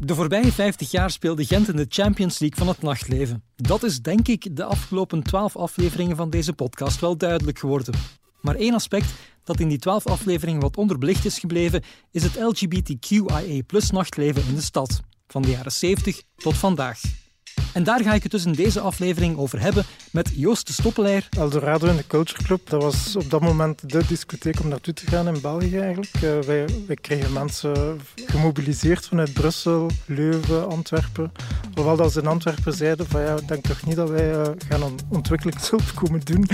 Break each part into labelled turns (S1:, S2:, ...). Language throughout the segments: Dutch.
S1: De voorbije 50 jaar speelde Gent in de Champions League van het nachtleven. Dat is denk ik de afgelopen 12 afleveringen van deze podcast wel duidelijk geworden. Maar één aspect dat in die 12 afleveringen wat onderbelicht is gebleven, is het LGBTQIA nachtleven in de stad. Van de jaren 70 tot vandaag. En daar ga ik het dus in deze aflevering over hebben met Joost de Stoppelaar.
S2: Eldorado in de Culture Club, dat was op dat moment de discotheek om naartoe te gaan in België eigenlijk. Uh, wij, wij kregen mensen gemobiliseerd vanuit Brussel, Leuven, Antwerpen. Hoewel dat ze in Antwerpen zeiden van ja, ik denk toch niet dat wij uh, gaan ontwikkelingshulp komen doen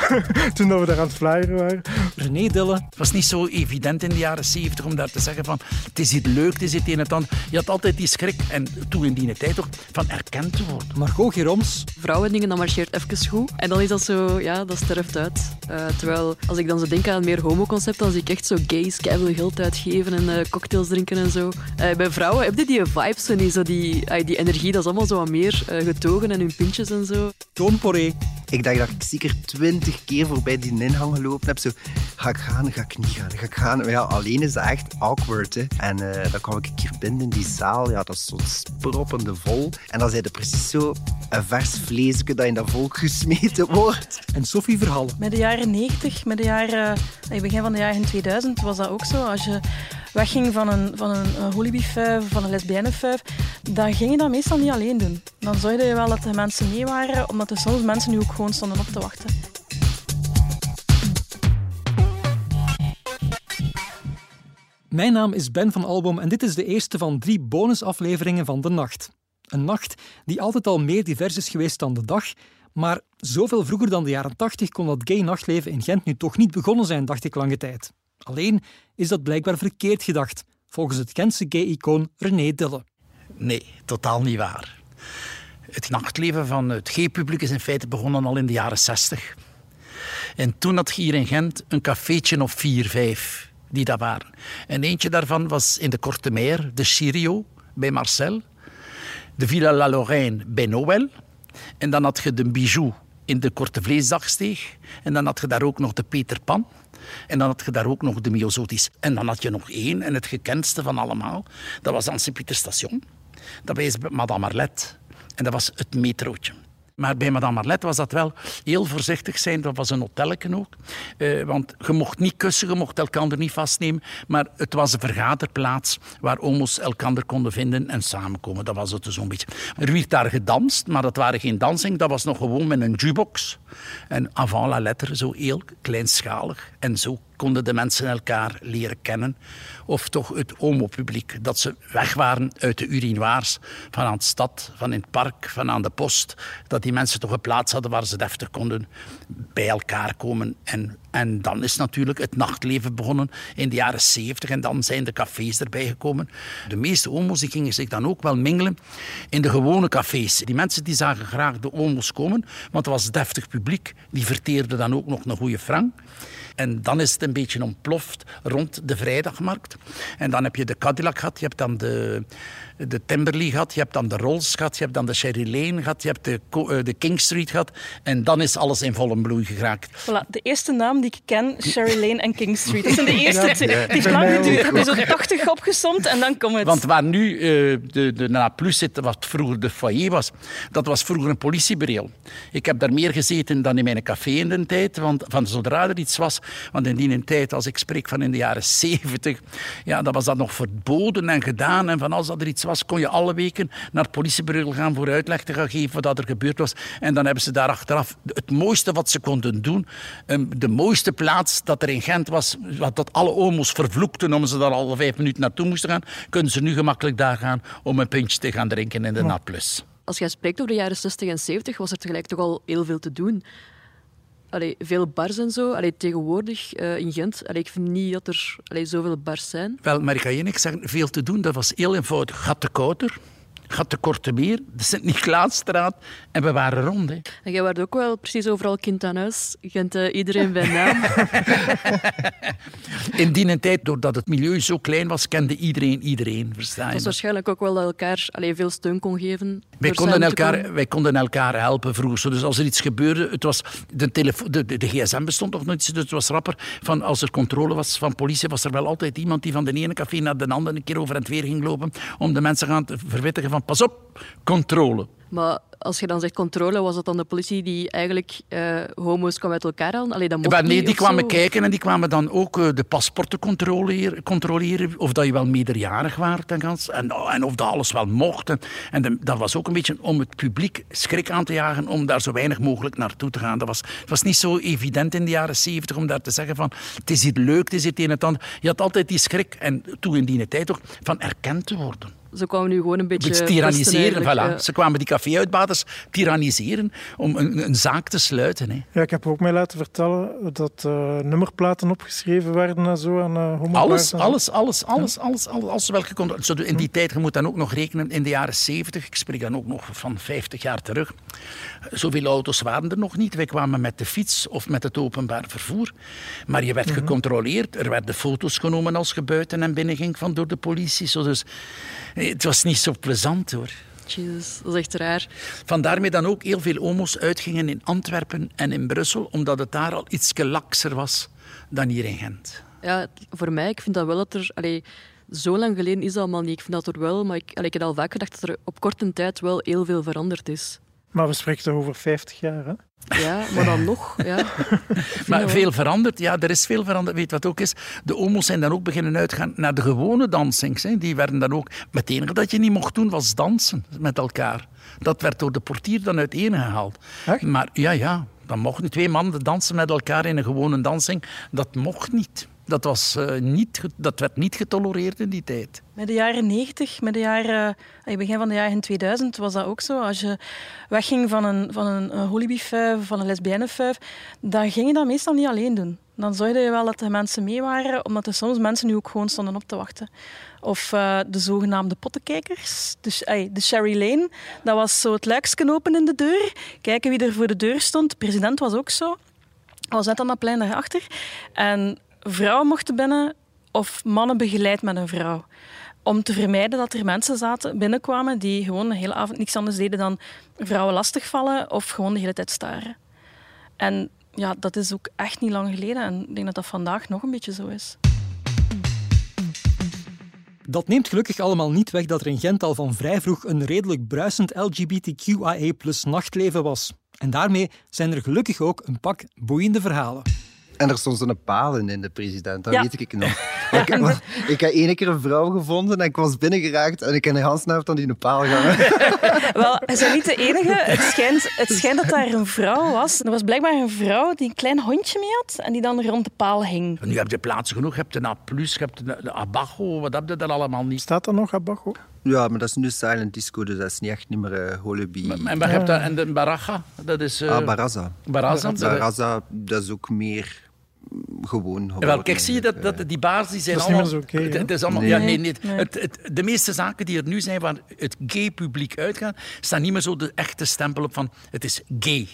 S2: toen dat we daar aan het flyeren waren.
S1: René Dille.
S3: Het was niet zo evident in de jaren 70 om daar te zeggen van het is hier leuk, het is het een en het ander. Je had altijd die schrik en toen in die tijd ook van erkend te worden.
S1: Margot Geroms.
S4: Vrouwendingen, dat marcheert even goed. En dan is dat zo, ja, dat sterft uit. Uh, terwijl, als ik dan zo denk aan meer homoconcept, dan zie ik echt zo gays keihard geld uitgeven en uh, cocktails drinken en zo. Uh, bij vrouwen heb je die vibes en die, zo die, die energie, dat is allemaal zo wat meer getogen en hun pintjes en zo.
S1: Toon Poré.
S5: Ik dacht dat ik zeker twintig keer voorbij die inhang gelopen heb. Zo, ga ik gaan, ga ik niet gaan, ga ik gaan. Maar ja, alleen is dat echt awkward. Hè. En dan kwam ik hier binnen in die zaal. Ja, dat is zo sproppende vol. En dan zei de precies zo een vers vleesje dat in dat volk gesmeten wordt.
S1: En Sophie Verhallen.
S6: Met de jaren 90, met de jaren, eh, begin van de jaren 2000 was dat ook zo. Als je wegging van een, van een, een van een lesbiennefuif, dan ging je dat meestal niet alleen doen. Dan zorgde je wel dat er mensen mee waren, omdat er soms mensen nu ook gewoon stonden op te wachten.
S1: Mijn naam is Ben van Albom en dit is de eerste van drie bonusafleveringen van De Nacht. Een nacht die altijd al meer divers is geweest dan de dag, maar zoveel vroeger dan de jaren 80 kon dat gay nachtleven in Gent nu toch niet begonnen zijn, dacht ik lange tijd. Alleen is dat blijkbaar verkeerd gedacht, volgens het Gentse gay-icoon René Dille.
S3: Nee, totaal niet waar. Het nachtleven van het gay-publiek is in feite begonnen al in de jaren 60. En toen had je hier in Gent een cafeetje of vier, vijf die dat waren. En eentje daarvan was in de Korte Meer, de Chirio, bij Marcel de Villa La Lorraine bij Noël. En dan had je de Bijou in de Korte Vleesdagsteeg. En dan had je daar ook nog de Peter Pan. En dan had je daar ook nog de Myosotis. En dan had je nog één, en het gekendste van allemaal. Dat was aan Sint-Pieterstation. Dat was Madame Marlet. En dat was het metrootje. Maar bij Madame Marlet was dat wel heel voorzichtig zijn. Dat was een hotelletje ook. Uh, want je mocht niet kussen, je mocht elkander niet vastnemen. Maar het was een vergaderplaats waar homo's elkander konden vinden en samenkomen. Dat was het zo'n beetje. Er werd daar gedanst, maar dat waren geen dansing. Dat was nog gewoon met een jukebox. En avant la lettre, zo heel kleinschalig. En zo konden de mensen elkaar leren kennen. Of toch het homopubliek. Dat ze weg waren uit de urinoirs van aan de stad, van in het park, van aan de post. Dat die mensen toch een plaats hadden waar ze deftig konden bij elkaar komen. En, en dan is natuurlijk het nachtleven begonnen in de jaren zeventig. En dan zijn de cafés erbij gekomen. De meeste homo's gingen zich dan ook wel mingelen in de gewone cafés. Die mensen die zagen graag de homo's komen, want het was deftig publiek. Die verteerden dan ook nog een goede frank. En dan is het een beetje ontploft rond de vrijdagmarkt. En dan heb je de Cadillac gehad, je hebt dan de, de Timberley gehad, je hebt dan de Rolls gehad, je hebt dan de Sherry Lane gehad, je hebt de, uh, de King Street gehad. En dan is alles in volle bloei geraakt.
S6: Voilà, de eerste naam die ik ken, Sherry Lane en King Street. Dat zijn de eerste twee. Die heeft lang geduurd. Heb je zo 80 opgesomd en dan komt het.
S3: Want waar nu uh, de, de Na Plus zit, wat vroeger de foyer was, dat was vroeger een politiebureau. Ik heb daar meer gezeten dan in mijn café in de tijd, want van zodra er iets was, want in die tijd, als ik spreek van in de jaren 70, ja, dat was dat nog verboden en gedaan en van als dat er iets was, was, kon je alle weken naar het politiebureau gaan voor uitleg te gaan geven wat er gebeurd was. En dan hebben ze daar achteraf het mooiste wat ze konden doen, ehm, de mooiste plaats dat er in Gent was, wat dat alle homo's vervloekten om ze daar alle vijf minuten naartoe moesten gaan, kunnen ze nu gemakkelijk daar gaan om een puntje te gaan drinken in de ja. Plus.
S4: Als jij spreekt over de jaren 60 en 70, was er tegelijk toch al heel veel te doen. Allee, veel bars en zo. Allee, tegenwoordig uh, in Gent, allee, ik vind niet dat er allee, zoveel bars zijn.
S3: Wel, maar ik ga je niks zeggen. Veel te doen, dat was heel eenvoudig. Gat de kouter. Gaat de Korte Meer, de Sint-Niklaasstraat en we waren rond. Hè.
S4: En jij werd ook wel precies overal kind aan huis. Je kent uh, iedereen bij naam.
S3: In die tijd, doordat het milieu zo klein was, kende iedereen iedereen. Verstaan
S4: Het was waarschijnlijk ook wel dat elkaar allee, veel steun kon geven.
S3: Wij konden, elkaar, wij konden elkaar helpen vroeger. Dus als er iets gebeurde, het was de, telefo- de, de, de gsm bestond nog niet, dus het was rapper. Van als er controle was van politie, was er wel altijd iemand die van de ene café naar de andere een keer over en weer ging lopen om de mensen gaan te verwittigen van pas op, controle.
S4: Maar als je dan zegt controle, was het dan de politie die eigenlijk eh, homo's kwam uit elkaar halen? Allee, dat mocht
S3: nee,
S4: niet
S3: die kwamen kijken en die kwamen dan ook eh, de paspoorten controleren, controleren of dat je wel meerderjarig was en, en, en of dat alles wel mocht. En, en de- dat was ook een beetje om het publiek schrik aan te jagen om daar zo weinig mogelijk naartoe te gaan. Dat was, het was niet zo evident in de jaren zeventig om daar te zeggen van het is hier leuk, het is hier het een en het ander. Je had altijd die schrik, en toen in die tijd ook, van erkend te worden.
S4: Ze kwamen nu gewoon een beetje...
S3: Beetje tyranniseren, voilà.
S4: ja.
S3: Ze kwamen die café-uitbaters tyranniseren om een, een zaak te sluiten. Hè.
S2: Ja, ik heb ook mij laten vertellen dat eh, nummerplaten opgeschreven werden en zo. En, uh,
S3: Alles, alles, alles, alles, alles, alles, alles wel gecontroleerd. Zo, In die tijd, je moet dan ook nog rekenen, in de jaren 70, ik spreek dan ook nog van 50 jaar terug, zoveel auto's waren er nog niet. Wij kwamen met de fiets of met het openbaar vervoer. Maar je werd gecontroleerd, er werden foto's genomen als je buiten en binnen ging van door de politie. Zo, dus, het was niet zo plezant hoor.
S4: Jezus, dat is echt raar.
S3: Vandaar mij dan ook heel veel homo's uitgingen in Antwerpen en in Brussel, omdat het daar al iets lakser was dan hier in Gent.
S4: Ja, voor mij, ik vind dat wel dat er... Allee, zo lang geleden is dat allemaal niet. Ik vind dat er wel, maar ik, allee, ik heb al vaak gedacht dat er op korte tijd wel heel veel veranderd is.
S2: Maar we spreken toch over 50 jaar, hè?
S4: Ja, maar dan nog. Ja.
S3: Maar veel veranderd, ja, er is veel veranderd. Weet je wat ook is? De homo's zijn dan ook beginnen uitgaan naar de gewone dansings. Hè. Die werden dan ook... Maar het enige dat je niet mocht doen, was dansen met elkaar. Dat werd door de portier dan uiteengehaald.
S2: Echt?
S3: Maar ja, ja, dan mochten twee mannen dansen met elkaar in een gewone dansing. Dat mocht niet. Dat, was, eh, niet, dat werd niet getolereerd in die tijd.
S6: Met de jaren 90, met de jaren, eh, begin van de jaren 2000 was dat ook zo. Als je wegging van een, van een, of van een lesbiennefuif, dan ging je dat meestal niet alleen doen. Dan zorgde je wel dat er mensen mee waren, omdat er soms mensen nu ook gewoon stonden op te wachten. Of eh, de zogenaamde pottenkijkers. Dus, de Sherry Lane, dat was zo het luiksken open in de deur. Kijken wie er voor de deur stond. De president was ook zo. was net aan dat plein daarachter. En vrouwen mochten binnen of mannen begeleid met een vrouw. Om te vermijden dat er mensen zaten, binnenkwamen die gewoon de hele avond niks anders deden dan vrouwen lastigvallen of gewoon de hele tijd staren. En ja, dat is ook echt niet lang geleden. En ik denk dat dat vandaag nog een beetje zo is.
S1: Dat neemt gelukkig allemaal niet weg dat er in Gent al van vrij vroeg een redelijk bruisend LGBTQIA nachtleven was. En daarmee zijn er gelukkig ook een pak boeiende verhalen.
S5: En er stond zo'n palen in de president, dat
S6: Ja.
S5: weet ik nog. ik, heb, ik heb één keer een vrouw gevonden en ik was binnengeraakt en ik heb een Hans aan die een paal gehangen.
S6: Wel, hij is niet de enige. Het schijnt, het schijnt dat daar een vrouw was. Er was blijkbaar een vrouw die een klein hondje mee had en die dan rond de paal hing.
S3: En nu heb je plaatsen genoeg. Je hebt een A+, je hebt de, de Abajo, wat heb je daar allemaal niet?
S2: Staat er nog Abajo?
S5: Ja, maar dat is nu silent disco, dus dat is niet echt niet meer uh, holibi.
S3: En, wat heb je, en de Baraja, dat is... eh,
S5: ah, Baraza.
S3: Baraza. dat-
S5: Baraza, dat is ook meer gewoon.
S3: Wel, kijk, zie je dat, dat die baars die zijn
S2: Dat is
S3: allemaal... het, is allemaal
S5: Nee.
S3: ja, nee, nee.
S6: Nee.
S3: Het, het, de meeste zaken die er nu zijn waar het gay publiek uitgaat, staan niet meer zo de echte stempel op van het is gay.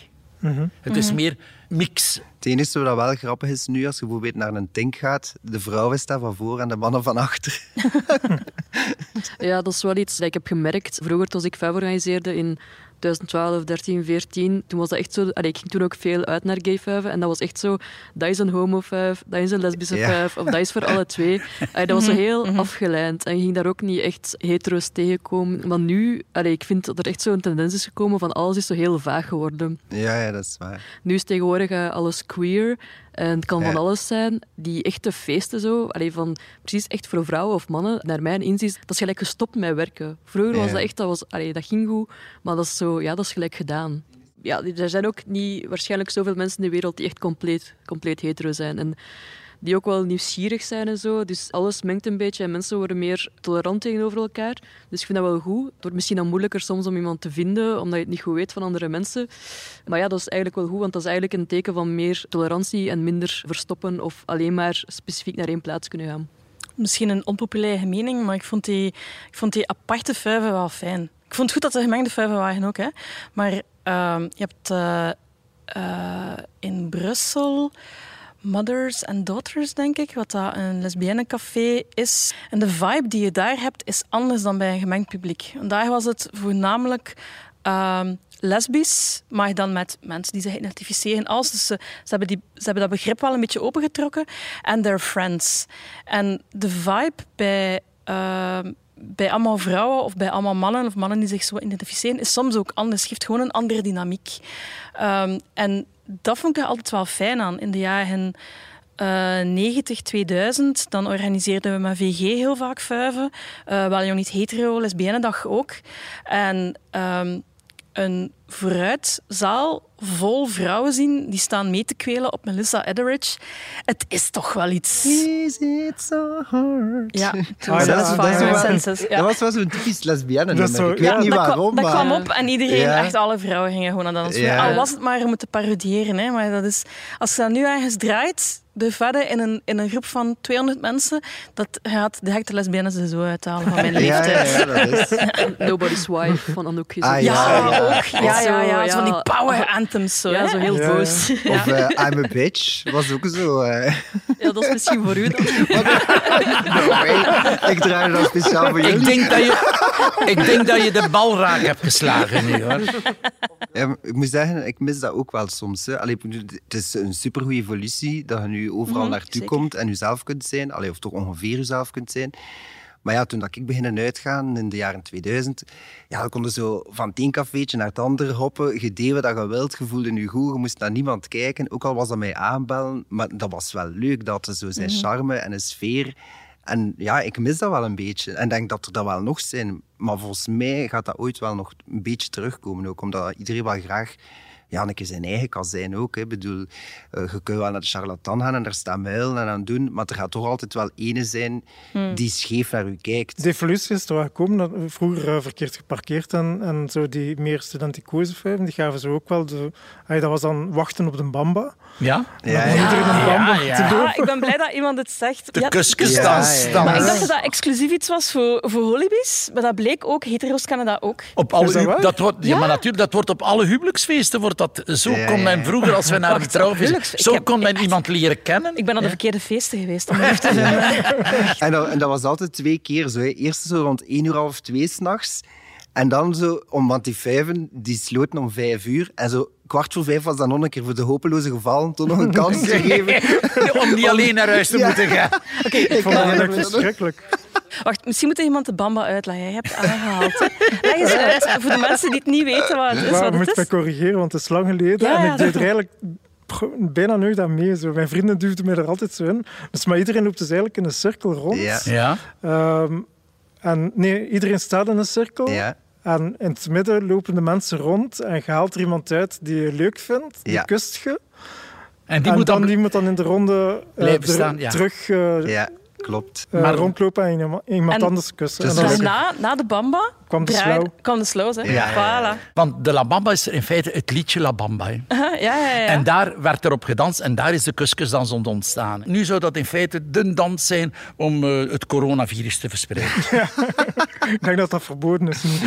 S3: Het is meer mix.
S5: Het enige wat wel grappig is nu, als je bijvoorbeeld naar een tank gaat, de vrouwen staan van voor en de mannen van achter.
S4: Ja, dat is wel iets dat ik heb gemerkt. Vroeger, toen ik vuif organiseerde in 2012, 13, 14, toen was dat echt zo... Allee, ik ging toen ook veel uit naar gayvuiven en dat was echt zo... Dat is een homovuif, dat is een lesbische
S5: Ja.
S4: of dat is voor alle twee. Allee, dat was zo heel afgeleid en je ging daar ook niet echt hetero's tegenkomen. Maar nu, allee, ik vind dat er echt zo'n tendens is gekomen van alles is zo heel vaag geworden.
S5: Ja, ja, dat is waar.
S4: Nu is tegenwoordig eh, alles queer. En het kan van
S5: Ja.
S4: alles zijn. Die echte feesten zo, allee, van precies echt voor vrouwen of mannen, naar mijn inziens, dat is gelijk gestopt met werken. Vroeger was dat echt, dat, was, allee, dat ging goed, maar dat is, zo, ja, dat is gelijk gedaan. Ja, er zijn ook niet waarschijnlijk zoveel mensen in de wereld die echt compleet, compleet hetero zijn. En die ook wel nieuwsgierig zijn en zo. Dus alles mengt een beetje en mensen worden meer tolerant tegenover elkaar. Dus ik vind dat wel goed. Het wordt misschien dan moeilijker soms om iemand te vinden, omdat je het niet goed weet van andere mensen. Maar ja, dat is eigenlijk wel goed, want dat is eigenlijk een teken van meer tolerantie en minder verstoppen of alleen maar specifiek naar één plaats kunnen gaan.
S6: misschien een onpopulaire mening, maar ik vond die, ik vond die aparte vuiven wel fijn. Ik vond het goed dat er gemengde vuiven waren ook, hè. Maar ehm, je hebt eh, eh, in Brussel Mothers and Daughters, denk ik, wat dat een lesbienne café is. En de vibe die je daar hebt, is anders dan bij een gemengd publiek. En daar was het voornamelijk ehm, lesbisch, maar dan met mensen die zich identificeren als. Dus ze, ze, hebben die, ze hebben dat begrip wel een beetje opengetrokken. En their friends. En de vibe bij... ehm, bij allemaal vrouwen of bij allemaal mannen of mannen die zich zo identificeren, is soms ook anders. Geeft gewoon een andere dynamiek. Ehm, en dat vond ik altijd wel fijn aan. In de jaren eh 90, 2000, dan organiseerden we met VG heel vaak vuiven. Eh, wel jong niet hetero, lesbienne dag ook. En ehm, een vooruitzaal vol vrouwen zien die staan mee te kwelen op Melissa Etheridge. Het is toch wel iets.
S5: Is it so hard?
S6: Ja,
S2: Ah, dat wel-
S6: Senses. Ja.
S5: Dat was wel zo'n typisch lesbienne
S2: Dat zo-
S5: Ik weet
S2: ja,
S5: niet
S6: dat, kwam,
S5: waarom,
S6: dat
S5: maar...
S6: kwam op en iedereen,
S5: Ja.
S6: echt alle vrouwen gingen gewoon naar dat. Al was het maar om te parodiëren. Hè. Maar dat is, als je dat nu ergens draait, de verder in een, in een groep van 200 mensen, dat gaat de hecte lesbiennes er zo uithalen van mijn
S5: Ja, ja,
S6: leeftijd.
S5: ja, dat is...
S4: En Nobody's Wife van Anouk
S5: Ah,
S4: ook-
S6: Ja,
S5: Ja, ja.
S6: Ja.
S4: Zo,
S6: van die power anthems. Zo,
S4: Ja,
S6: hè.
S4: zo heel
S2: Ja,
S4: boos.
S5: Of eh, I'm a bitch was ook zo. eh.
S4: Ja, dat is misschien voor u dan.
S5: No way. Ik draai dat speciaal voor
S3: Ik
S5: jullie.
S3: denk, dat je, ik denk dat je de bal raak hebt geslagen nu, hoor.
S5: Ja, ik moet zeggen, ik mis dat ook wel soms. Hè. Allee, ik het is een supergoeie evolutie dat je nu overal
S6: Mhm,
S5: naartoe
S6: zeker.
S5: komt en jezelf kunt zijn. Allee, of toch ongeveer jezelf kunt zijn. Maar ja, toen dat ik beginnen uitgaan in de jaren 2000, ja, dan kon je zo van het een cafeetje naar het andere hoppen. Je deed wat je wilt, je voelde je goed, je moest naar niemand kijken. Ook al was dat mij aanbellen, maar dat was wel leuk. Dat zo zijn charme en een sfeer. En ja, ik mis dat wel een beetje. En denk dat er dat wel nog zijn. Maar volgens mij gaat dat ooit wel nog een beetje terugkomen. Ook omdat iedereen wel graag ja, een keer zijn eigen kan zijn ook. Hè. Ik bedoel, eh, je kunt wel naar de charlatan gaan en daar staan muilen en aan doen. Maar er gaat toch altijd wel ene zijn die scheef naar u kijkt.
S2: De evolutie is er wel gekomen. Dat vroeger eh, verkeerd geparkeerd en, en zo die meer studenticoze vuiven, die gaven ze ook wel. De, dat was dan wachten op de bamba.
S3: Ja?
S5: Ja,
S2: Dan
S5: ja.
S2: iedereen een
S3: Ja,
S2: bamba
S3: ja.
S2: te
S6: Ah, ik ben blij dat iemand het zegt.
S3: De
S6: Ja,
S3: kuskusdans.
S5: Ja, ja, ja.
S6: maar ik dacht dat dat exclusief iets was voor, voor holibies. Maar dat bleek ook. Hetero's kennen dat ook.
S3: Op alle,
S2: dat
S3: dat wordt, ja,
S6: Ja.
S3: maar natuurlijk, dat wordt op alle huwelijksfeesten. Wordt dat, zo
S5: Ja,
S3: kon
S5: ja,
S3: men vroeger, als we naar een trouw zo
S6: heb-
S3: kon men iemand leren kennen.
S6: Ik ben naar de verkeerde feesten geweest. Om lief te zijn.
S5: En dat, en dat was altijd twee keer zo. Hè. Eerst zo rond één uur, half twee s'nachts. En dan zo, om, want die vijven, die sloten om vijf uur. En zo kwart voor vijf was dan nog een keer voor de hopeloze gevallen toch nog een kans te geven.
S3: Om niet alleen naar huis te
S5: Ja.
S3: moeten gaan.
S2: Ik vond dat verschrikkelijk.
S6: Wacht, misschien moet er iemand de bamba uitleggen. Je hebt aangehaald. hè. Leg eens uit, voor de mensen die het niet weten wat het is.
S2: Maar
S6: Wat
S2: je moet
S6: het
S2: me
S6: is.
S2: corrigeren, want het is lang geleden.
S6: Ja,
S2: en
S6: ja,
S2: ik deed er eigenlijk bijna nooit aan mee. Zo. Mijn vrienden duwden mij er altijd zo in. Dus, maar iedereen loopt dus eigenlijk in een cirkel rond.
S5: Ja.
S3: Ja.
S2: Ehm, en nee, iedereen staat in een cirkel.
S5: Ja.
S2: En in het midden lopen de mensen rond en je haalt er iemand uit die je leuk vindt. Die
S5: Ja.
S2: kust je.
S3: En die
S2: en
S3: moet
S2: dan,
S3: dan...
S2: die moet dan in de ronde eh,
S3: Blijven
S2: er-
S3: staan, ja.
S2: terug eh,
S5: Ja, klopt.
S2: eh,
S3: Maar-
S2: rondlopen en iemand,
S6: En-
S2: anders kussen.
S5: Dus
S2: En dan
S6: Dus na, na de bamba
S2: kwam de slow.
S6: kwam de slow. Hè?
S5: Ja.
S6: Voilà.
S3: Want de La Bamba is in feite het liedje La Bamba. hè.
S6: Ja, ja, ja.
S3: En daar werd erop gedanst en daar is de kuskusdans ontstaan. Nu zou dat in feite de dans zijn om eh, het coronavirus te verspreiden.
S2: Ik denk dat dat verboden is. nu.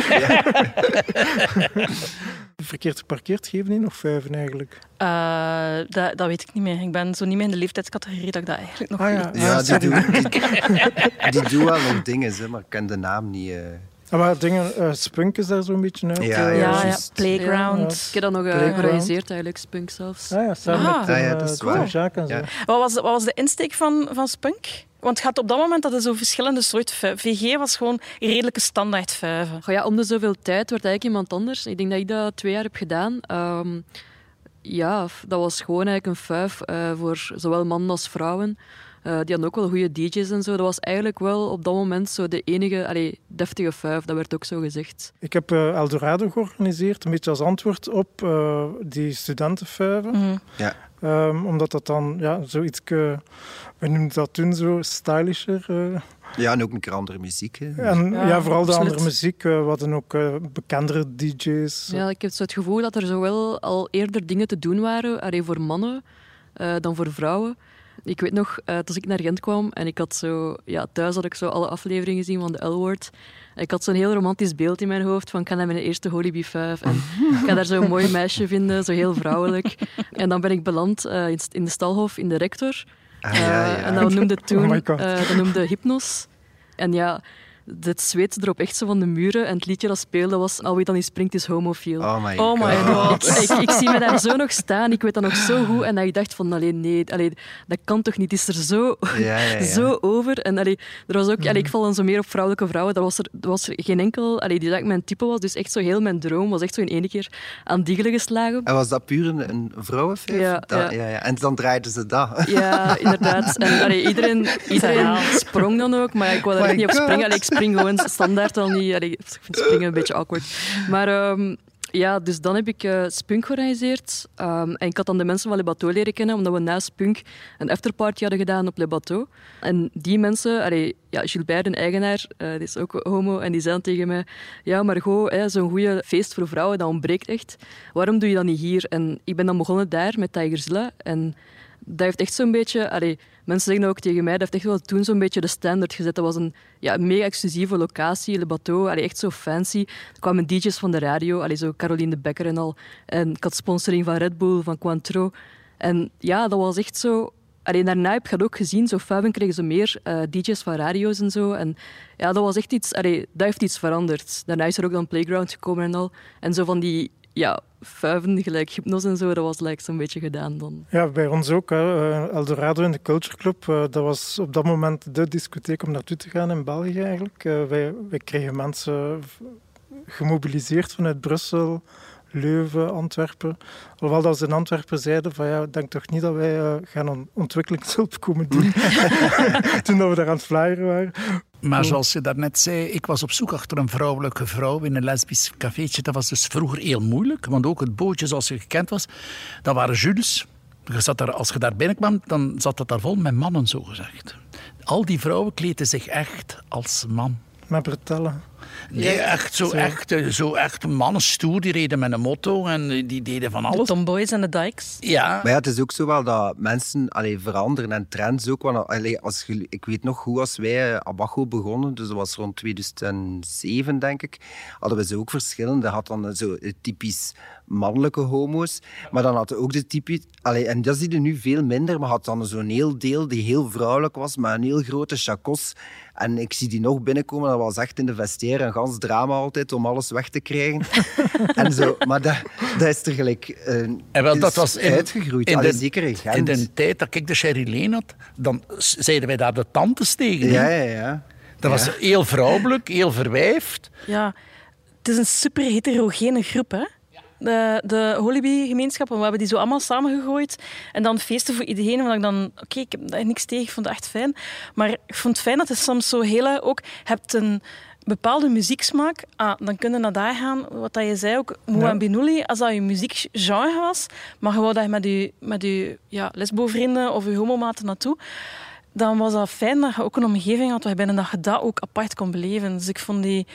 S2: Verkeerd geparkeerd geven die nog vijven eigenlijk.
S6: Eh, dat, dat weet ik niet meer. Ik ben zo niet meer in de leeftijdscategorie dat ik dat eigenlijk nog
S2: Ah ja,
S5: Ja, die doen, die, die doen wel nog dingen, maar ik ken de naam niet.
S2: Maar dingen, eh, Spunk is daar zo'n beetje uit.
S5: Ja,
S2: eh,
S6: Ja, ja. Playground.
S4: Ik heb dat nog gerealiseerd eigenlijk, Spunk zelfs.
S2: Ah ja, samen
S6: Ah.
S2: met
S5: Ah ja, dat is.
S2: Jacques en zo.
S5: Ja.
S6: Wat, was, wat was de insteek van, van Spunk? Want het gaat op dat moment dat er zo verschillende soorten vuif- VG was gewoon redelijke standaard vuiven.
S4: Goh, ja, om de zoveel tijd wordt eigenlijk iemand anders. Ik denk dat ik dat twee jaar heb gedaan. Ehm, ja, dat was gewoon eigenlijk een vuif eh, voor zowel mannen als vrouwen. Eh, die hadden ook wel goede DJ's en zo. Dat was eigenlijk wel op dat moment zo de enige allee, deftige vuif. Dat werd ook zo gezegd.
S2: Ik heb eh, Eldorado georganiseerd, een beetje als antwoord op eh, die studentenvuiven.
S6: Mhm.
S2: Ehm, omdat dat dan ja, zoiets, we noemden dat toen zo stylischer. eh.
S5: Ja, en ook een keer andere muziek. Hè.
S2: en
S6: Ja,
S2: ja, vooral de
S6: absoluut.
S2: andere muziek. eh, we hadden ook eh, bekendere DJ's.
S4: Ja, ik heb zo het gevoel dat er zowel al eerder dingen te doen waren allee, voor mannen eh, dan voor vrouwen. Ik weet nog, uh, toen ik naar Gent kwam en ik had zo... Ja, thuis had ik zo alle afleveringen gezien van de L-Word. Ik had zo'n heel romantisch beeld in mijn hoofd van ik ga naar mijn eerste Holy 5 en ik ga daar zo'n mooi meisje vinden, zo heel vrouwelijk. En dan ben ik beland uh, in de Stalhof in de rector.
S5: Ah, ja, ja.
S4: En dat noemde toen... Oh dat noemde Hypnos. En ja, het zweet erop echt zo van de muren. En het liedje dat speelde was Al wie dan niet springt is homofiel.
S5: Oh my
S6: oh my
S5: god.
S4: Ik, ik, ik, zie me daar zo nog staan. Ik weet dat nog zo goed. En dat ik dacht van, alleen nee, allee, dat kan toch niet. Het is er zo,
S5: ja, ja,
S4: zo over. En allee, er was ook, allee, ik val dan zo meer op vrouwelijke vrouwen. Dat was er, dat was er geen enkel allee, die dat mijn type was. Dus echt zo heel mijn droom was echt zo in één keer aan diegelen geslagen.
S5: En was dat puur een, een vrouwenfeest?
S4: Ja,
S5: ja. Ja, ja. En dan draaiden ze dat.
S4: Ja, inderdaad. En allee, iedereen, iedereen sprong dan ook. Maar ik wou er niet op springen. Allee, ik spring gewoon standaard al niet. Ik vind springen een beetje awkward. Maar um, ja, dus dan heb ik uh, Spunk georganiseerd. Um, en ik had dan de mensen van Le Bateau leren kennen, omdat we na Spunk een afterparty hadden gedaan op Le Bateau. En die mensen, allee, ja, Gilbert, een eigenaar, uh, die is ook homo, en die zei tegen mij, ja, maar goh, zo'n goede feest voor vrouwen, dat ontbreekt echt. Waarom doe je dat niet hier? En ik ben dan begonnen daar met Tigerzilla. En dat heeft echt zo'n beetje... Allee, mensen zeggen ook tegen mij, dat heeft echt wel toen zo'n beetje de standaard gezet. Dat was een ja, mega exclusieve locatie, Le Bateau, allee, echt zo fancy. Er kwamen DJ's van de radio, allee, zo Caroline de Becker en al. En ik had sponsoring van Red Bull, van Cointreau. En ja, dat was echt zo... Alleen daarna heb je ook gezien, zo Faben kregen ze meer uh, DJ's van radio's en zo. En ja, dat was echt iets... Allee, dat heeft iets veranderd. Daarna is er ook dan Playground gekomen en al. En zo van die ja, vuiven, gelijk hypnose en zo, dat was like, zo'n beetje gedaan dan.
S2: Ja, bij ons ook. Hè. Eh, Eldorado in de Culture Club, uh, dat was op dat moment de discotheek om naartoe te gaan in België eigenlijk. Uh, wij, wij kregen mensen gemobiliseerd vanuit Brussel, Leuven, Antwerpen. Alhoewel dat ze in Antwerpen zeiden van ja, denk toch niet dat wij uh, gaan ontwikkelingshulp komen doen toen dat we daar aan het flyeren waren.
S3: Maar zoals je daarnet zei, ik was op zoek achter een vrouwelijke vrouw in een lesbisch cafeetje. Dat was dus vroeger heel moeilijk, want ook het bootje zoals je gekend was, dat waren Jules. Je zat daar, als je daar binnenkwam, dan zat dat daar vol met mannen, zogezegd. Al die vrouwen kleden zich echt als man.
S2: Met bretellen.
S3: Nee, echt zo, zo. Echt, eh, zo echt mannen stoer, die reden met een motto en die deden van alles.
S6: De tomboys en de dykes.
S3: Ja.
S5: Maar ja, het is ook zo wel dat mensen allee, veranderen en trends ook. Want, allee, als, ik weet nog hoe als wij Abacho begonnen, dus dat was rond 2007 denk ik, hadden we ze ook verschillende. had dan zo typisch mannelijke homo's, maar dan hadden ook de typisch... Allee, en dat zie je nu veel minder, maar had dan zo'n heel deel die heel vrouwelijk was, met een heel grote chacos. En ik zie die nog binnenkomen, dat was echt in de vestiaire een gans drama altijd om alles weg te krijgen. en zo. Maar dat, dat is er gelijk uh,
S3: en wel, dat was in,
S5: uitgegroeid.
S3: In
S5: Allee,
S3: de,
S5: zeker in Gent.
S3: In de tijd dat ik de Sherry Lane had, dan zeiden wij daar de tantes tegen.
S5: Ja, ja, ja.
S3: Dat was
S5: Ja.
S3: heel vrouwelijk, heel verwijfd.
S6: Ja, het is een super heterogene groep, hè? De, de Holibi-gemeenschap, we hebben die zo allemaal samengegooid. En dan feesten voor iedereen. Want ik dan, oké, ik heb daar niks tegen, ik vond het echt fijn. Maar ik vond het fijn dat het soms zo hele ook... hebt een bepaalde muzieksmaak, ah, dan kun je naar daar gaan. Wat dat je zei ook, Moe en Binuli, als dat je muziekgenre was, maar gewoon dat je met je, met je ja, lesbo-vrienden of je homomaten naartoe, dan was dat fijn dat je ook een omgeving had waarbij dat je dat ook apart kon beleven. Dus ik vond die,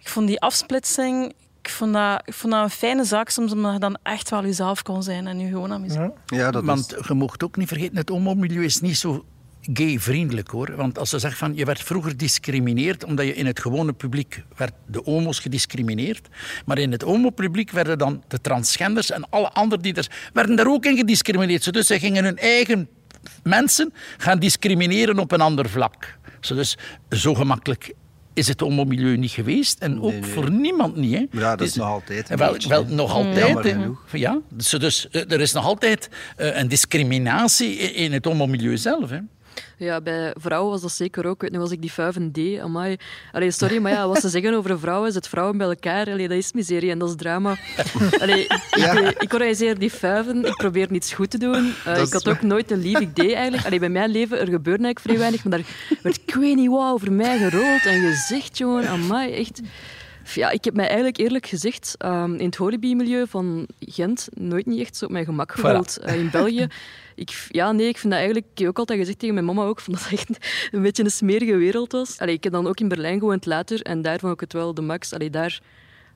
S6: ik vond die afsplitsing, ik vond, dat, ik vond dat een fijne zaak soms, omdat je dan echt wel jezelf kon zijn en je gewoon aan muziek.
S2: Ja.
S5: Ja, dat
S3: Want je mocht ook niet vergeten, het homo-milieu is niet zo gay-vriendelijk hoor. Want als ze zeggen van je werd vroeger gediscrimineerd omdat je in het gewone publiek werd de homo's gediscrimineerd, maar in het homo-publiek werden dan de transgenders en alle andere die er werden daar ook in gediscrimineerd. Dus ze gingen hun eigen mensen gaan discrimineren op een ander vlak. Zo Dus zo gemakkelijk is het homo-milieu niet geweest en ook
S5: Nee, nee.
S3: voor niemand niet. Hè.
S5: Ja, dat is
S3: Dus-
S5: nog altijd een
S3: wel,
S5: beetje,
S3: wel nog altijd.
S5: Jammer
S3: hè.
S5: genoeg.
S3: Ja, dus, dus eh, er is nog altijd eh, een discriminatie in in het homo-milieu zelf. Hè.
S4: Ja, bij vrouwen was dat zeker ook. Weet nog, als ik die vuiven deed, amai. Allee, sorry, maar ja, wat ze zeggen over vrouwen, is het vrouwen bij elkaar. Allee, dat is miserie en dat is drama. Allee, ik, ik, ik organiseer die vuiven, ik probeer niets goed te doen. Eh, ik had ook nooit een lief idee eigenlijk. Allee, bij mijn leven, er gebeurde eigenlijk vrij weinig, maar daar werd ik weet niet wat over mij gerold en gezegd, jongen, amai, echt... Ja, ik heb mij eigenlijk eerlijk gezegd ehm, in het holibi-milieu van Gent nooit niet echt zo op mijn gemak gevoeld. Eh, in België, ik, ja, nee, ik vind dat eigenlijk, ik heb ook altijd gezegd tegen mijn mama ook, van dat het echt een beetje een smerige wereld was. Allee, ik heb dan ook in Berlijn gewoond later en daar vond ik het wel de max. Allee, daar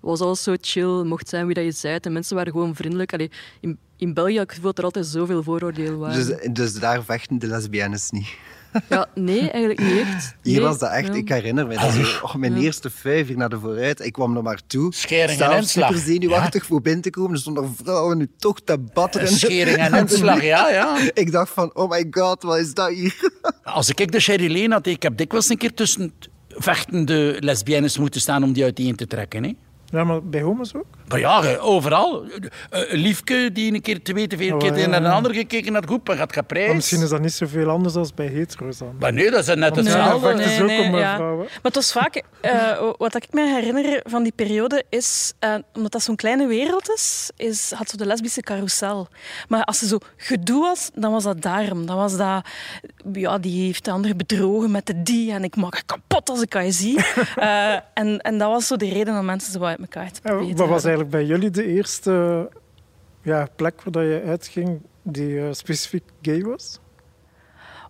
S4: was alles zo chill, mocht zijn wie dat je zei. En mensen waren gewoon vriendelijk. Allee, in, in België had ik gevoel dat er altijd zoveel vooroordelen waren.
S5: Dus, dus daar vechten de lesbiennes niet.
S4: Ja, nee, eigenlijk niet echt.
S5: Hier
S4: Nee.
S5: was dat echt,
S4: Ja.
S5: ik herinner me dat zo, oh, mijn eerste vijf hier naar de vooruit. Ik kwam er maar toe.
S3: Schering en inslag.
S5: super zenuwachtig voor binnen te komen. Er stonden vrouwen nu toch te batteren.
S3: Schering en inslag, ja, ja.
S5: Ik dacht van, oh my god, wat is dat hier?
S3: Als ik de Sherry Lane had, ik heb dikwijls een keer tussen vechtende lesbiennes moeten staan om die uiteen te trekken. Hè.
S2: Ja, maar bij homo's ook?
S3: Maar ja, hè, overal. Eh, Een liefke die een keer twee, twee
S2: Oh,
S3: keer
S2: ja,
S3: naar een
S2: ja.
S3: ander gekeken had, goed, maar gaat geprijsd.
S2: misschien is dat niet zoveel anders dan bij hetero's dan.
S3: Maar nee, dat is net
S2: Nee,
S3: hetzelfde.
S2: dat ze
S6: nee,
S2: eh,
S6: ja.
S2: vrouwen.
S6: Maar het was vaak, eh, wat ik me herinner van die periode is, eh, omdat dat zo'n kleine wereld is, is, had zo de lesbische carousel. Maar als er zo gedoe was, dan was dat daarom. Dan was dat, ja, die heeft de ander bedrogen met de die en ik maak haar kapot als ik haar zie. Eh, en, en dat was zo de reden om mensen zo uit elkaar te proberen
S2: wat was
S6: houden.
S2: Eigenlijk bij jullie de eerste ja, plek waar dat je uitging die eh, specifiek gay was?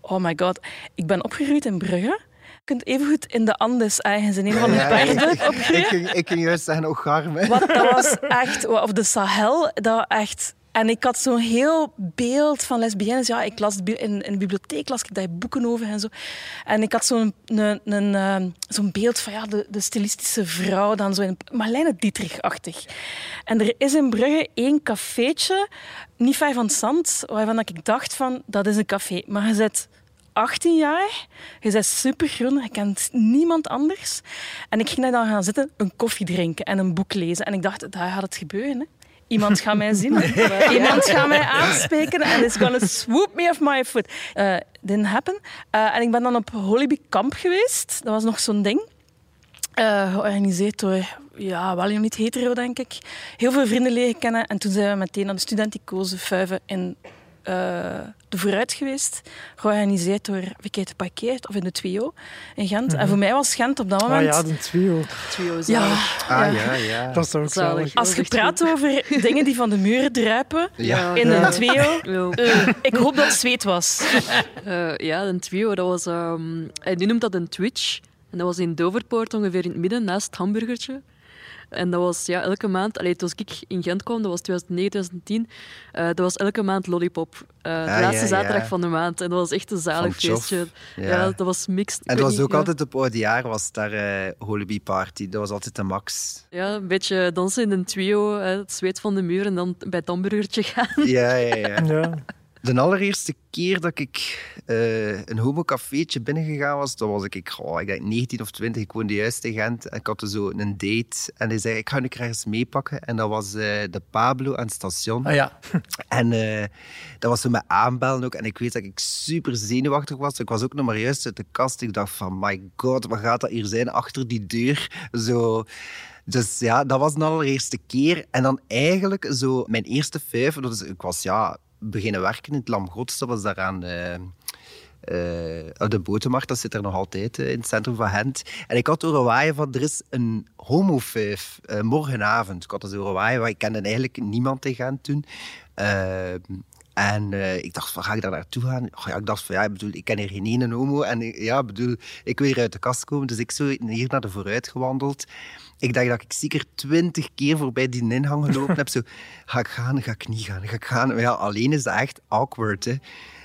S6: Oh my god, ik ben opgegroeid in Brugge. Je kunt evengoed in de Andes ergens in een van de
S5: Ja,
S6: bergen
S5: ik, ik, ging, ik ging juist zeggen, oh.
S6: Wat, dat was echt, of de Sahel, dat echt. En ik had zo'n heel beeld van lesbiennes. Ja, ik las in, in de bibliotheek las ik daar boeken over en zo. En ik had zo'n een, een, ehm, zo'n beeld van ja, de, de stilistische vrouw, dan zo in Marlene Dietrich-achtig. En er is in Brugge één cafeetje, niet ver van het zand, waarvan ik dacht van, dat is een café. Maar je zit 18 jaar, je bent supergroen, je kent niemand anders. En ik ging daar dan gaan zitten, een koffie drinken en een boek lezen. En ik dacht, daar gaat het gebeuren. Iemand gaat mij zien. Iemand gaat mij aanspreken en is gonna swoop me off my foot. Eh didn't happen. Eh, en ik ben dan op Holiby Camp geweest. Dat was nog zo'n ding. Eh, georganiseerd door, ja, wel niet hetero, denk ik. Heel veel vrienden leren kennen. En toen zijn we meteen naar de studenticoze Fuiven in eh, de Vooruit geweest. Georganiseerd door Verkeerd Parkeerd, of in de 2O in Gent. En voor mij was Gent op dat
S2: Ah
S6: moment...
S2: ja, de trio.
S4: Trio
S6: ja,
S5: Ah ja, ja.
S2: Dat is toch ook
S4: Zalig.
S2: zalig.
S6: als je praat over dingen die van de muren druipen
S5: Ja.
S6: in
S2: Ja.
S6: een 2O...
S4: Ja.
S6: eh, ik hoop dat het zweet was.
S4: Eh, ja, een trio, dat was... ehm hij die noemt dat een Twitch. En dat was in Doverpoort ongeveer in het midden, naast het hamburgertje. En dat was ja, elke maand... Allee, toen ik in Gent kwam, dat was 2009, 2010. eh, dat was elke maand Lollipop. Eh, de
S5: Ah,
S4: laatste
S5: ja,
S4: zaterdag
S5: ja.
S4: van de maand. En dat was echt een zalig feestje.
S5: Ja.
S4: Ja. dat was mixed.
S5: En dat was
S4: niet,
S5: ook
S4: ja.
S5: altijd op oude jaar, was daar eh Holiby Party. Dat was altijd de max.
S4: Ja, een beetje dansen in een trio, hè, het zweet van de muur en dan bij het hamburgertje gaan.
S5: Ja, ja, ja. De allereerste keer dat ik eh, een homocafeetje binnengegaan was, dat was ik, oh, ik denk 19 of 20. Ik woonde juist in Gent en ik had zo een date. En hij zei, ik ga nu ergens meepakken. En dat was eh, de Pablo aan het station.
S3: Ah ja,
S5: En eh, dat was zo met aanbellen ook. En ik weet dat ik super zenuwachtig was. Ik was ook nog maar juist uit de kast. Ik dacht van, my god, wat gaat dat hier zijn achter die deur? Zo... Dus ja, dat was de allereerste keer. En dan eigenlijk zo mijn eerste vijf. Dat is, ik was ja, beginnen werken in het Lam Gods. Dat was daaraan... eh eh, op de botermarkt, dat zit er nog altijd eh, in het centrum van Gent. En ik had horen waaien van, er is een homofuif eh, morgenavond. Ik had dat horen waaien, ik kende eigenlijk niemand in Gent toen. En eh, ik dacht, van, ga ik daar naartoe gaan? Ja, ik dacht van, ja, ik, bedoel, ik ken hier geen ene homo. En ja, ik bedoel, ik wil hier uit de kast komen. Dus ik zo hier naar de vooruit gewandeld. Ik dacht dat ik zeker twintig keer voorbij die ingang gelopen heb. Zo, ga ik gaan, ga ik niet gaan, ga ik gaan. Ja, alleen is dat echt awkward, hè.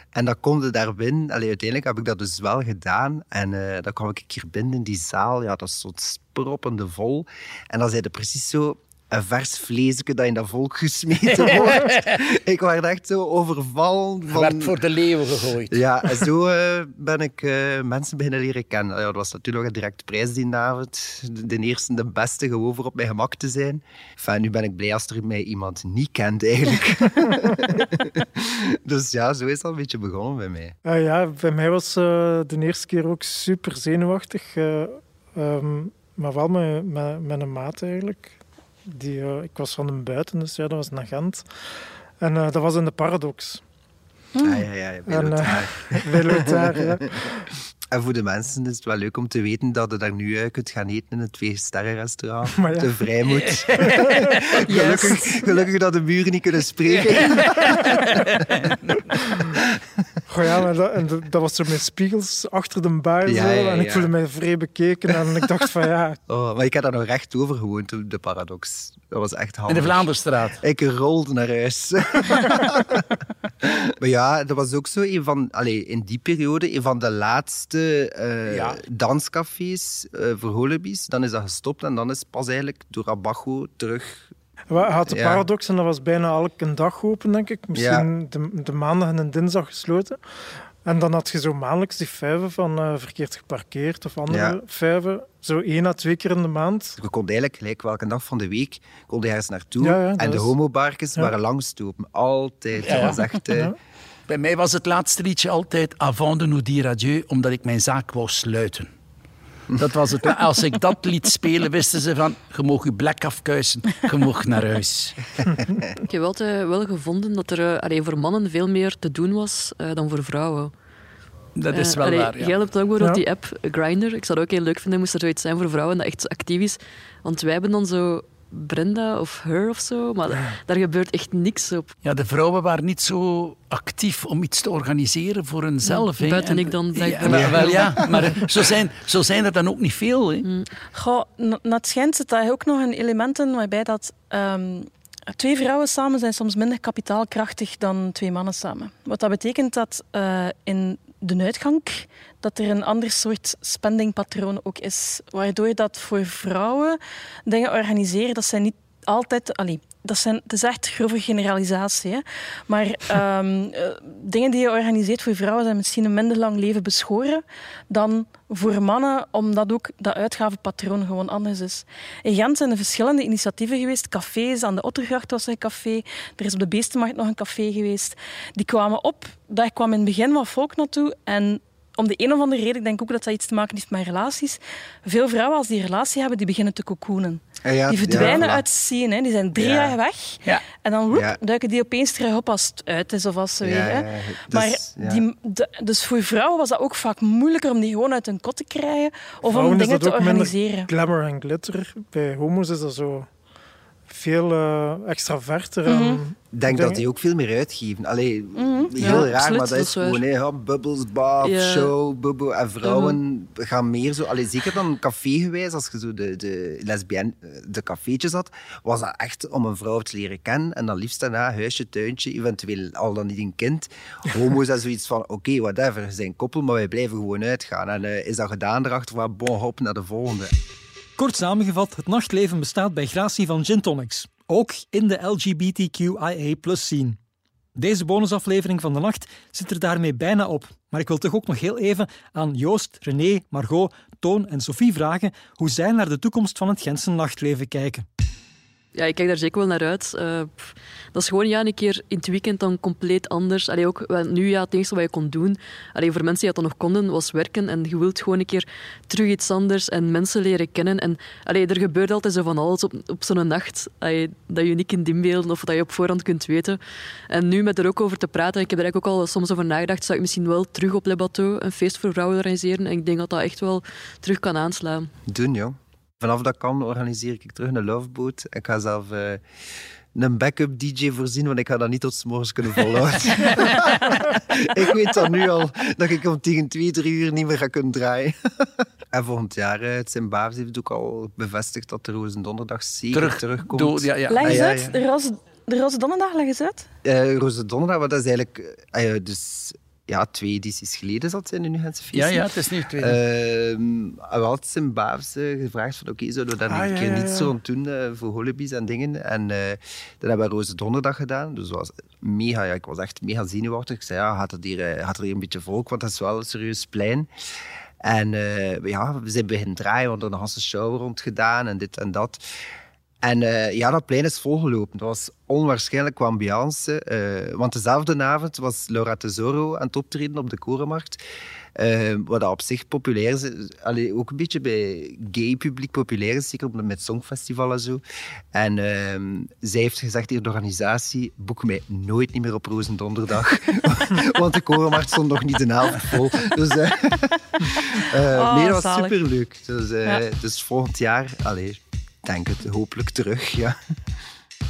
S5: En dan kom je daar binnen. Uiteindelijk heb ik dat dus wel gedaan. En eh, dan kwam ik hier binnen in die zaal. Ja, dat is zo'n sproppende vol. En dan zei er precies zo een vers vleesje dat in dat volk gesmeten wordt. ik werd echt zo overvallen. Van...
S3: werd voor de leeuwen gegooid.
S5: Ja, en zo eh, ben ik eh, mensen beginnen leren kennen. Ja, dat was natuurlijk ook een direct prijs die avond. De, de eerste, de beste, gewoon voor op mijn gemak te zijn. Enfin, nu ben ik blij als er mij iemand niet kent, eigenlijk. dus ja, zo is dat een beetje begonnen bij mij.
S2: Ah ja, bij mij was eh, de eerste keer ook super zenuwachtig. eh, ehm, maar wel met, met, met een maat eigenlijk. Die, eh, ik was van een buiten, dus ja, dat was naar Gent. En eh, dat was in de Paradox.
S5: Ah, ja, ja, ja, bij
S2: En,
S5: Lothar.
S2: Ja.
S5: En voor de mensen is het wel leuk om te weten dat je daar nu eh, kunt gaan eten in het twee-sterren-restaurant.
S2: Maar ja.
S5: De Vrijmoed. gelukkig, gelukkig dat de buren niet kunnen spreken.
S2: Oh ja, maar dat, en dat, dat was zo met spiegels achter de bar.
S5: Ja,
S2: zo,
S5: ja,
S2: en ik
S5: ja.
S2: voelde mij vrij bekeken. En ik dacht van ja,
S5: Oh, maar ik heb daar nog recht over gewoond, de paradox. Dat was echt
S3: In
S5: handig.
S3: de Vlaanderstraat.
S5: Ik rolde naar huis. maar ja, dat was ook zo een van, allee, in die periode, een van de laatste eh,
S3: Ja.
S5: danscafés eh, voor holibies. Dan is dat gestopt en dan is pas eigenlijk door Abajo terug.
S2: We hadden
S5: Ja.
S2: Paradox en dat was bijna elke dag open, denk ik. Misschien de, de maandag en de dinsdag gesloten. En dan had je zo maandelijks die vijven van eh, verkeerd geparkeerd of andere
S5: Ja.
S2: vijven. Zo één à twee keer in de maand.
S5: Je kon eigenlijk gelijk welke dag van de week kon je ergens naartoe.
S2: Ja, ja, dat
S5: en de
S2: is- Ja.
S5: waren langstopen. Altijd.
S3: Ja,
S5: Dat was echt... eh,
S2: Ja.
S3: Bij mij was het laatste liedje altijd Avant de nous dire adieu, omdat ik mijn zaak wou sluiten. Dat was het. Als ik dat liet spelen, wisten ze van, je mag je blek afkuisen, je mag naar huis.
S4: Ik heb altijd wel gevonden dat er eh, allee, voor mannen veel meer te doen was eh, dan voor vrouwen.
S3: Dat is
S4: Eh,
S3: wel
S4: allee,
S3: waar, ja.
S4: Jij hebt ook bijvoorbeeld
S2: Ja.
S4: die app Grindr. Ik zou het ook heel leuk vinden moest er zoiets zijn voor vrouwen dat echt actief is. Want wij hebben dan zo Brenda of Her of zo, maar daar gebeurt echt niks op.
S3: Ja, de vrouwen waren niet zo actief om iets te organiseren voor hunzelf. hè.
S4: buiten
S3: En-
S4: ik dan,
S3: Ja, maar, wel, ja, maar zo zijn, zo zijn er dan ook niet veel. Hè.
S4: Mm.
S6: Goh, na het schijnt zit daar ook nog een element in waarbij dat... ehm, Twee vrouwen samen zijn soms minder kapitaalkrachtig dan twee mannen samen. Wat dat betekent dat eh, in de uitgang dat er een ander soort spendingpatroon ook is. Waardoor dat voor vrouwen dingen organiseren, dat zijn niet altijd... Allee, dat, zijn, het is echt grove generalisatie. Hè? Maar ehm, eh, dingen die je organiseert voor vrouwen zijn misschien een minder lang leven beschoren dan voor mannen, omdat ook dat uitgavenpatroon gewoon anders is. In Gent zijn er verschillende initiatieven geweest. Cafés, aan de Ottergracht was er een café. Er is op de Beestenmarkt nog een café geweest. Die kwamen op. Daar kwam in het begin wat volk naartoe. En om de een of andere reden, ik denk ook dat dat iets te maken heeft met relaties. Veel vrouwen, als die een relatie hebben, die beginnen te cocoonen.
S5: Ja,
S6: Die verdwijnen
S5: ja,
S6: uit de scene. Hè. Die zijn drie
S5: Ja.
S6: jaar weg.
S3: Ja.
S6: En dan woep, duiken die opeens terug op als het uit is of als ze
S5: Ja,
S6: weer... Hè. Maar
S5: dus, ja.
S6: die, de- dus voor vrouwen was dat ook vaak moeilijker om die gewoon uit hun kot te krijgen of
S2: Vrouwen
S6: om
S2: is
S6: dingen
S2: dat
S6: te organiseren.
S2: Glamour en glitter. Bij homo's is dat zo veel eh extraverter.
S6: Mhm.
S5: Ik denk dat die ook veel meer uitgeven. Allee,
S6: Mhm.
S5: heel
S4: Ja,
S5: raar,
S4: absoluut,
S5: maar dat
S4: dat
S5: is gewoon hè, bubbels, bath, show, bubbel. En vrouwen gaan meer zo... Allee, zeker dan cafégewijs, als je zo de, de lesbienne, de cafeetjes had, was dat echt om een vrouw te leren kennen. En dan liefst daarna huisje, tuintje, eventueel al dan niet een kind. Homo's is zoiets van, oké, whatever, we zijn koppel, maar wij blijven gewoon uitgaan. En eh, is dat gedaan erachter, van bon, hop, naar de volgende.
S1: Kort samengevat, het nachtleven bestaat bij gratie van gin tonics. Ook in de LGBTQIA scene. Deze bonusaflevering van de nacht zit er daarmee bijna op. Maar ik wil toch ook nog heel even aan Joost, René, Margot, Toon en Sophie vragen hoe zij naar de toekomst van het Gentse nachtleven kijken.
S4: Ja, ik kijk daar zeker wel naar uit. Eh, dat is gewoon ja, een keer in het weekend dan compleet anders. Allee, ook, nu ja, het enige wat je kon doen, allee, voor mensen die dat dan nog konden, was werken. En je wilt gewoon een keer terug iets anders en mensen leren kennen. En allee, er gebeurt altijd zo van alles op, op zo'n nacht dat je niet kunt inbeelden of dat je op voorhand kunt weten. En nu met er ook over te praten, ik heb er eigenlijk ook al soms over nagedacht, zou ik misschien wel terug op Le Bateau een feest voor vrouwen organiseren. En ik denk dat dat echt wel terug kan aanslaan.
S5: Doen, joh. Vanaf dat kan organiseer ik terug een loveboat. Ik ga zelf eh, een backup DJ voorzien, want ik ga dat niet tot 's morgens kunnen volhouden. ik weet dan nu al dat ik om tegen twee, drie uur niet meer ga kunnen draaien. en volgend jaar, eh, het heeft ook al bevestigd dat de Roosendonderdag zeker
S3: Terug,
S5: terugkomt.
S3: door- ja, ja.
S6: Leg eens
S5: Ah, ja,
S6: uit. De, roze, de roze donderdag, leg eens uit.
S5: Eh Roosendonderdag, wat dat is eigenlijk... eh, ah dus ja, twee edities geleden zat zijn in nu Gentse feesten.
S3: Ja, ja, het is niet twee.
S5: Ehm uh, wel het Sint-Baafs eh, gevraagd van oké, zouden we daar
S2: Ah,
S5: een
S2: ja,
S5: keer niet zo aan doen eh, voor holibies en dingen. En eh dat hebben we Roze Donderdag gedaan. Dus was mega, ja, ik was echt mega zenuwachtig. Ik zei, ja, gaat, het hier, gaat er hier een beetje volk, want dat is wel een serieus plein. En ja, we zijn beginnen draaien, we hadden een hele show rond gedaan en dit en dat. En eh, ja, dat plein is volgelopen. Dat was onwaarschijnlijk qua ambiance. eh, want dezelfde avond was Laura Tesoro aan het optreden op de Korenmarkt. Eh, wat op zich populair is. Allee, ook een beetje bij gay publiek populair is. Zeker met Songfestival en zo. En ehm, zij heeft gezegd tegen de organisatie... Boek mij nooit niet meer op Roosendonderdag. want de Korenmarkt stond nog niet de helft vol. Dus,
S6: Oh,
S5: nee, dat was superleuk. Dus,
S6: Ja.
S5: dus volgend jaar... Allee, denk het hopelijk terug, ja.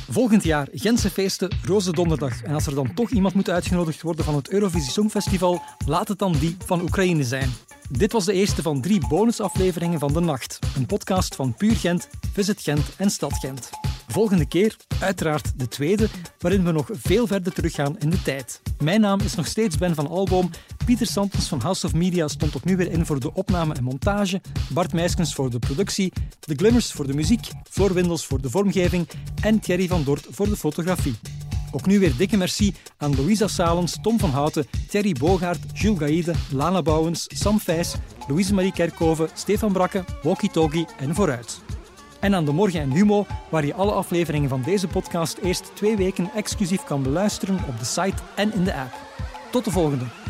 S1: Volgend jaar Gentse feesten, Roze Donderdag. En als er dan toch iemand moet uitgenodigd worden van het Eurovisie Songfestival, laat het dan die van Oekraïne zijn. Dit was de eerste van drie bonusafleveringen van De Nacht. Een podcast van Puur Gent, Visit Gent en Stad Gent. Volgende keer, uiteraard de tweede, waarin we nog veel verder teruggaan in de tijd. Mijn naam is nog steeds Ben van Alboom. Pieter Santens van House of Media stond ook nu weer in voor de opname en montage. Bart Meiskens voor de productie. De Glimmers voor de muziek. Floor Windels voor de vormgeving. En Thierry van Dort voor de fotografie. Ook nu weer dikke merci aan Louisa Salens, Tom van Houten, Thierry Bogaert, Jules Gaïde, Lana Bouwens, Sam Vijs, Louise-Marie Kerkhoven, Stefan Brakke, Walkie Talkie en Vooruit. En aan de Morgen en Humo, waar je alle afleveringen van deze podcast eerst twee weken exclusief kan beluisteren op de site en in de app. Tot de volgende!